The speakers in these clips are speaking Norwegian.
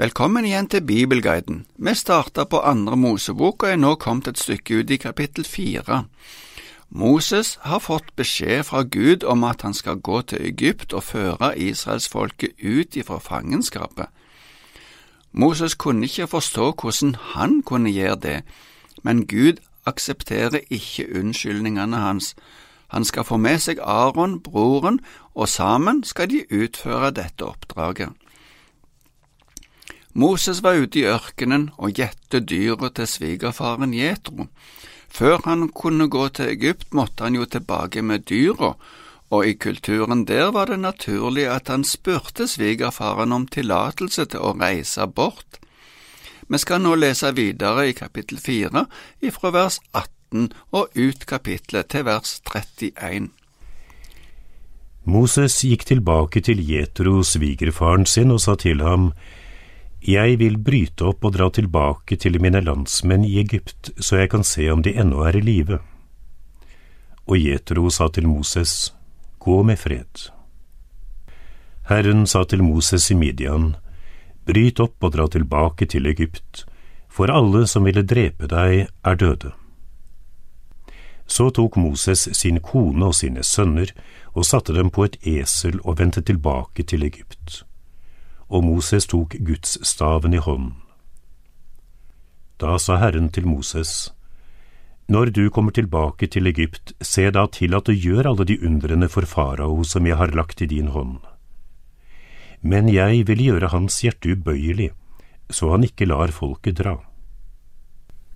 Velkommen igjen til Bibelguiden. Vi starter på andre Mosebok og er nå kommet et stykke ut i kapittel fire. Moses har fått beskjed fra Gud om at han skal gå til Egypt og føre israelsfolket ut ifra fangenskapet. Moses kunne ikke forstå hvordan han kunne gjøre det, men Gud aksepterer ikke unnskyldningene hans. Han skal få med seg Aron, broren, og sammen skal de utføre dette oppdraget. Moses var ute i ørkenen og gjette dyret til svigerfaren Jetro. Før han kunne gå til Egypt, måtte han jo tilbake med dyra, og i kulturen der var det naturlig at han spurte svigerfaren om tillatelse til å reise bort. Vi skal nå lese videre i kapittel fire, ifra vers 18 og ut kapittelet til vers 31. Moses gikk tilbake til Jetro, svigerfaren sin, og sa til ham, jeg vil bryte opp og dra tilbake til mine landsmenn i Egypt, så jeg kan se om de ennå er i live. Og Jetro sa til Moses, Gå med fred. Herren sa til Moses i Midian, Bryt opp og dra tilbake til Egypt, for alle som ville drepe deg, er døde. Så tok Moses sin kone og sine sønner og satte dem på et esel og vendte tilbake til Egypt og Moses tok gudsstaven i hånden. Da sa Herren til Moses, Når du kommer tilbake til Egypt, se da til at du gjør alle de undrene for farao som jeg har lagt i din hånd. Men jeg vil gjøre hans hjerte ubøyelig, så han ikke lar folket dra.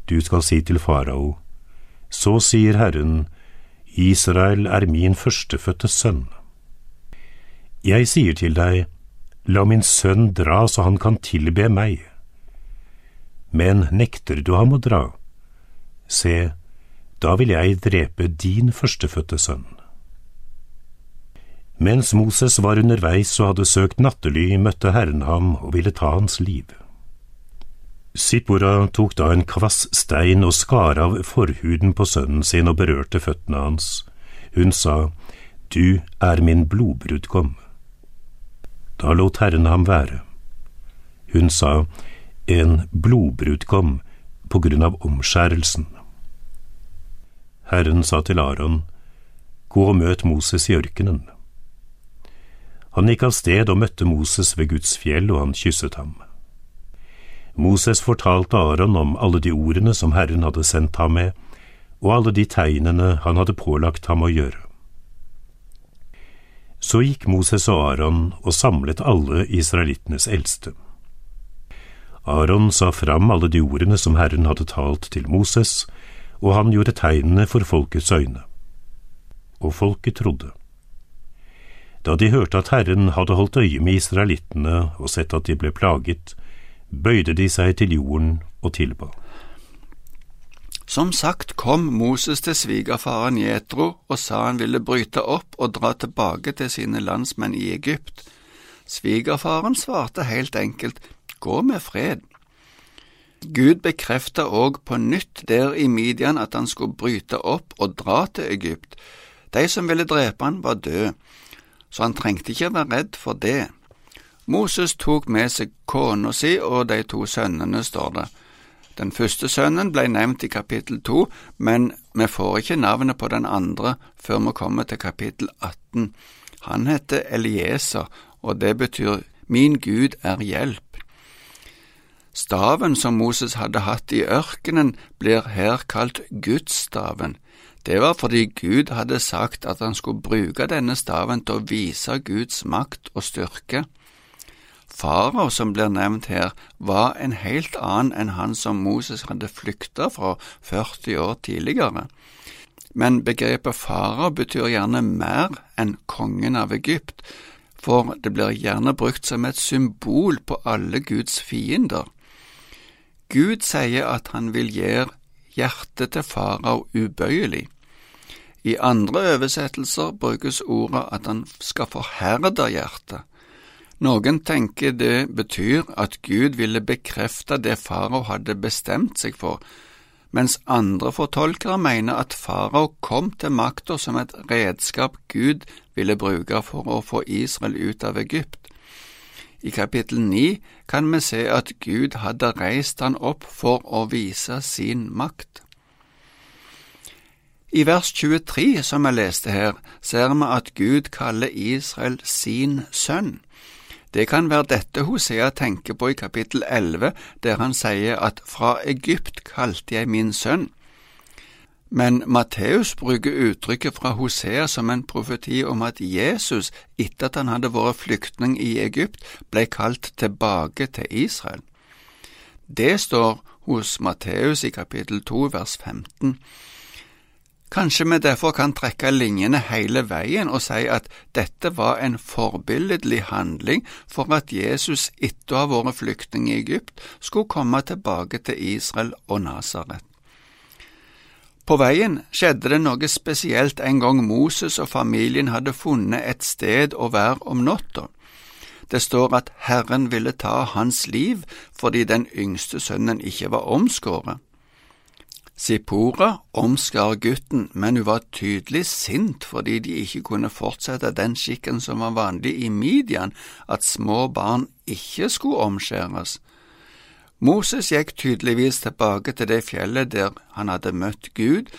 Du skal si til farao, Så sier Herren, Israel er min førstefødte sønn. Jeg sier til deg, La min sønn dra så han kan tilbe meg. Men nekter du ham å dra, se, da vil jeg drepe din førstefødte sønn. Mens Moses var underveis og hadde søkt nattely, møtte Herren ham og ville ta hans liv. Sippora tok da en kvass stein og skar av forhuden på sønnen sin og berørte føttene hans. Hun sa, Du er min blodbrudgom. Da lot Herren ham være. Hun sa, en blodbrud kom på grunn av omskjærelsen. Herren sa til Aron, gå og møt Moses i ørkenen. Han gikk av sted og møtte Moses ved Guds fjell, og han kysset ham. Moses fortalte Aron om alle de ordene som Herren hadde sendt ham med, og alle de tegnene han hadde pålagt ham å gjøre. Så gikk Moses og Aron og samlet alle israelittenes eldste. Aron sa fram alle de ordene som Herren hadde talt til Moses, og han gjorde tegnene for folkets øyne. Og folket trodde. Da de hørte at Herren hadde holdt øye med israelittene og sett at de ble plaget, bøyde de seg til jorden og tilba. Som sagt kom Moses til svigerfaren Jetro og sa han ville bryte opp og dra tilbake til sine landsmenn i Egypt. Svigerfaren svarte helt enkelt gå med fred. Gud bekreftet òg på nytt der i Midian at han skulle bryte opp og dra til Egypt. De som ville drepe han, var døde, så han trengte ikke være redd for det. Moses tok med seg kona si og de to sønnene, står det. Den første sønnen ble nevnt i kapittel to, men vi får ikke navnet på den andre før vi kommer til kapittel 18. Han heter Elieser, og det betyr Min Gud er hjelp. Staven som Moses hadde hatt i ørkenen, blir her kalt Gudsstaven. Det var fordi Gud hadde sagt at han skulle bruke denne staven til å vise Guds makt og styrke. Farao som blir nevnt her, var en helt annen enn han som Moses hadde flykta fra 40 år tidligere. Men begrepet farao betyr gjerne mer enn kongen av Egypt, for det blir gjerne brukt som et symbol på alle Guds fiender. Gud sier at han vil gjøre hjertet til farao ubøyelig. I andre oversettelser brukes ordet at han skal forherde hjertet. Noen tenker det betyr at Gud ville bekrefte det farao hadde bestemt seg for, mens andre fortolkere mener at farao kom til makta som et redskap Gud ville bruke for å få Israel ut av Egypt. I kapittel 9 kan vi se at Gud hadde reist han opp for å vise sin makt. I vers 23, som jeg leste her, ser vi at Gud kaller Israel sin sønn. Det kan være dette Hosea tenker på i kapittel 11, der han sier at fra Egypt kalte jeg min sønn. Men Matteus bruker uttrykket fra Hosea som en profeti om at Jesus, etter at han hadde vært flyktning i Egypt, ble kalt tilbake til Israel. Det står hos Matteus i kapittel 2 vers 15. Kanskje vi derfor kan trekke linjene hele veien og si at dette var en forbilledlig handling for at Jesus etter å ha vært flyktning i Egypt skulle komme tilbake til Israel og Nasaret. På veien skjedde det noe spesielt en gang Moses og familien hadde funnet et sted å være om natta. Det står at Herren ville ta hans liv fordi den yngste sønnen ikke var omskåret. Sipora omskar gutten, men hun var tydelig sint fordi de ikke kunne fortsette den skikken som var vanlig i Midian, at små barn ikke skulle omskjæres. Moses gikk tydeligvis tilbake til det fjellet der han hadde møtt Gud,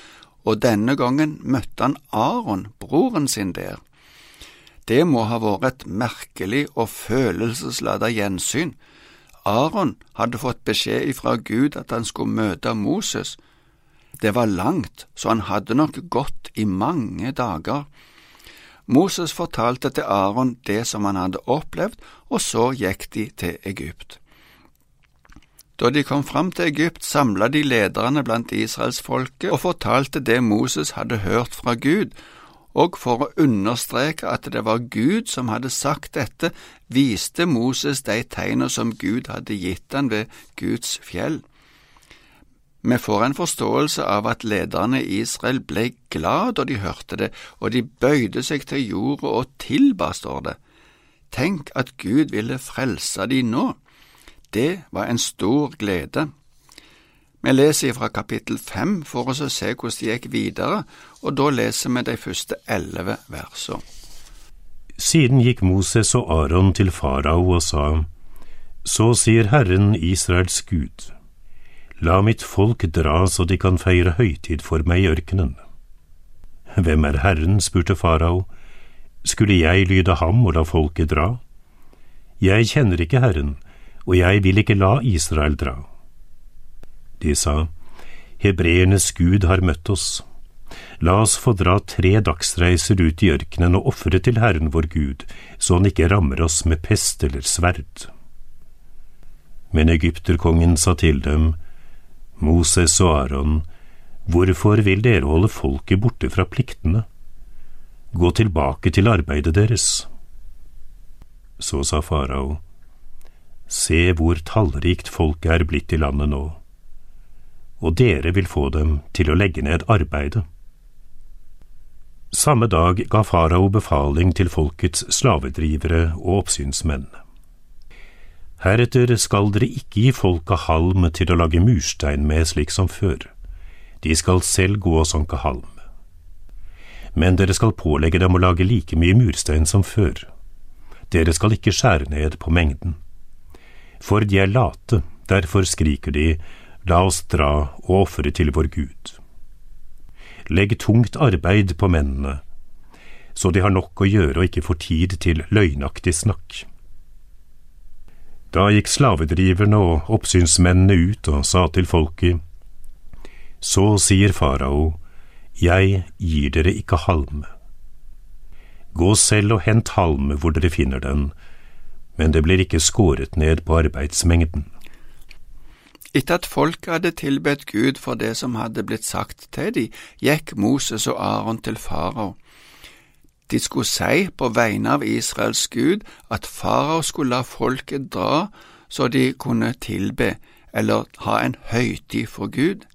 og denne gangen møtte han Aron, broren sin, der. Det må ha vært et merkelig og følelsesladet gjensyn. Aron hadde fått beskjed ifra Gud at han skulle møte Moses, det var langt, så han hadde nok gått i mange dager. Moses fortalte til Aron det som han hadde opplevd, og så gikk de til Egypt. Da de kom fram til Egypt, samla de lederne blant israelsfolket og fortalte det Moses hadde hørt fra Gud, og for å understreke at det var Gud som hadde sagt dette, viste Moses de tegner som Gud hadde gitt han ved Guds fjell. Vi får en forståelse av at lederne i Israel ble glad da de hørte det, og de bøyde seg til jorda og tilba, står det. Tenk at Gud ville frelse de nå. Det var en stor glede. Vi leser fra kapittel fem for oss å se hvordan de gikk videre, og da leser vi de første elleve versene. Siden gikk Moses og Aron til farao og sa, Så sier Herren Israels Gud, La mitt folk dra så de kan feire høytid for meg i ørkenen. Hvem er Herren? spurte farao. Skulle jeg lyde ham og la folket dra? Jeg kjenner ikke Herren, og jeg vil ikke la Israel dra. De sa, Hebreernes Gud har møtt oss. La oss få dra tre dagsreiser ut i ørkenen og ofre til Herren vår Gud, så han ikke rammer oss med pest eller sverd. Men egypterkongen sa til dem, Moses og Aron, hvorfor vil dere holde folket borte fra pliktene? Gå tilbake til arbeidet deres. Så sa farao, Se hvor tallrikt folket er blitt i landet nå, og dere vil få dem til å legge ned arbeidet. Samme dag ga farao befaling til folkets slavedrivere og oppsynsmenn. Heretter skal dere ikke gi folket halm til å lage murstein med slik som før. De skal selv gå og sanke halm. Men dere skal pålegge dem å lage like mye murstein som før. Dere skal ikke skjære ned på mengden. For de er late, derfor skriker de, la oss dra og ofre til vår Gud. Legg tungt arbeid på mennene, så de har nok å gjøre og ikke får tid til løgnaktig snakk. Da gikk slavedriverne og oppsynsmennene ut og sa til folket, Så sier farao, Jeg gir dere ikke halme. Gå selv og hent halme hvor dere finner den, men det blir ikke skåret ned på arbeidsmengden. Etter at folket hadde tilbedt Gud for det som hadde blitt sagt til dem, gikk Moses og Aron til farao. De skulle si på vegne av Israels Gud at farao skulle la folket dra så de kunne tilbe eller ha en høytid for Gud.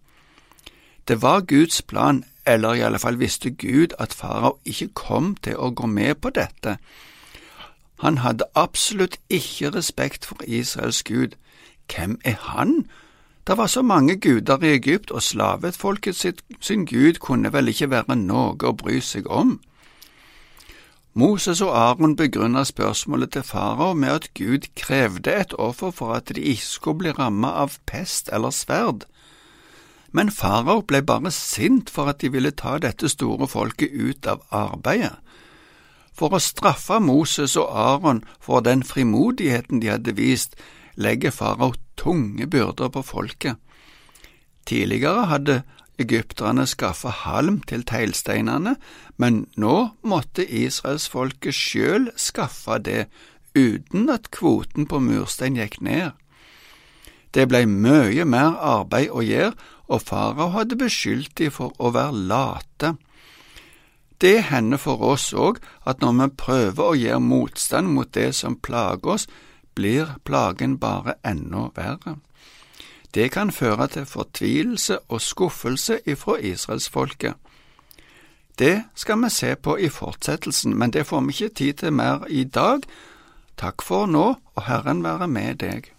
Det var Guds plan, eller i alle fall visste Gud at farao ikke kom til å gå med på dette. Han hadde absolutt ikke respekt for Israels Gud. Hvem er han? Det var så mange guder i Egypt, og slavefolket sin Gud kunne vel ikke være noe å bry seg om. Moses og Aron begrunnet spørsmålet til farao med at Gud krevde et offer for at de ikke skulle bli rammet av pest eller sverd. Men farao ble bare sint for at de ville ta dette store folket ut av arbeidet. For å straffe Moses og Aron for den frimodigheten de hadde vist, legger farao tunge byrder på folket. Tidligere hadde egypterne skaffe halm til teglsteinene, men nå måtte israelsfolket sjøl skaffe det, uten at kvoten på murstein gikk ned. Det blei mye mer arbeid å gjøre, og farao hadde beskyldt de for å være late. Det hender for oss òg at når vi prøver å gjøre motstand mot det som plager oss, blir plagen bare enda verre. Det kan føre til fortvilelse og skuffelse ifra israelsfolket. Det skal vi se på i fortsettelsen, men det får vi ikke tid til mer i dag. Takk for nå, og Herren være med deg.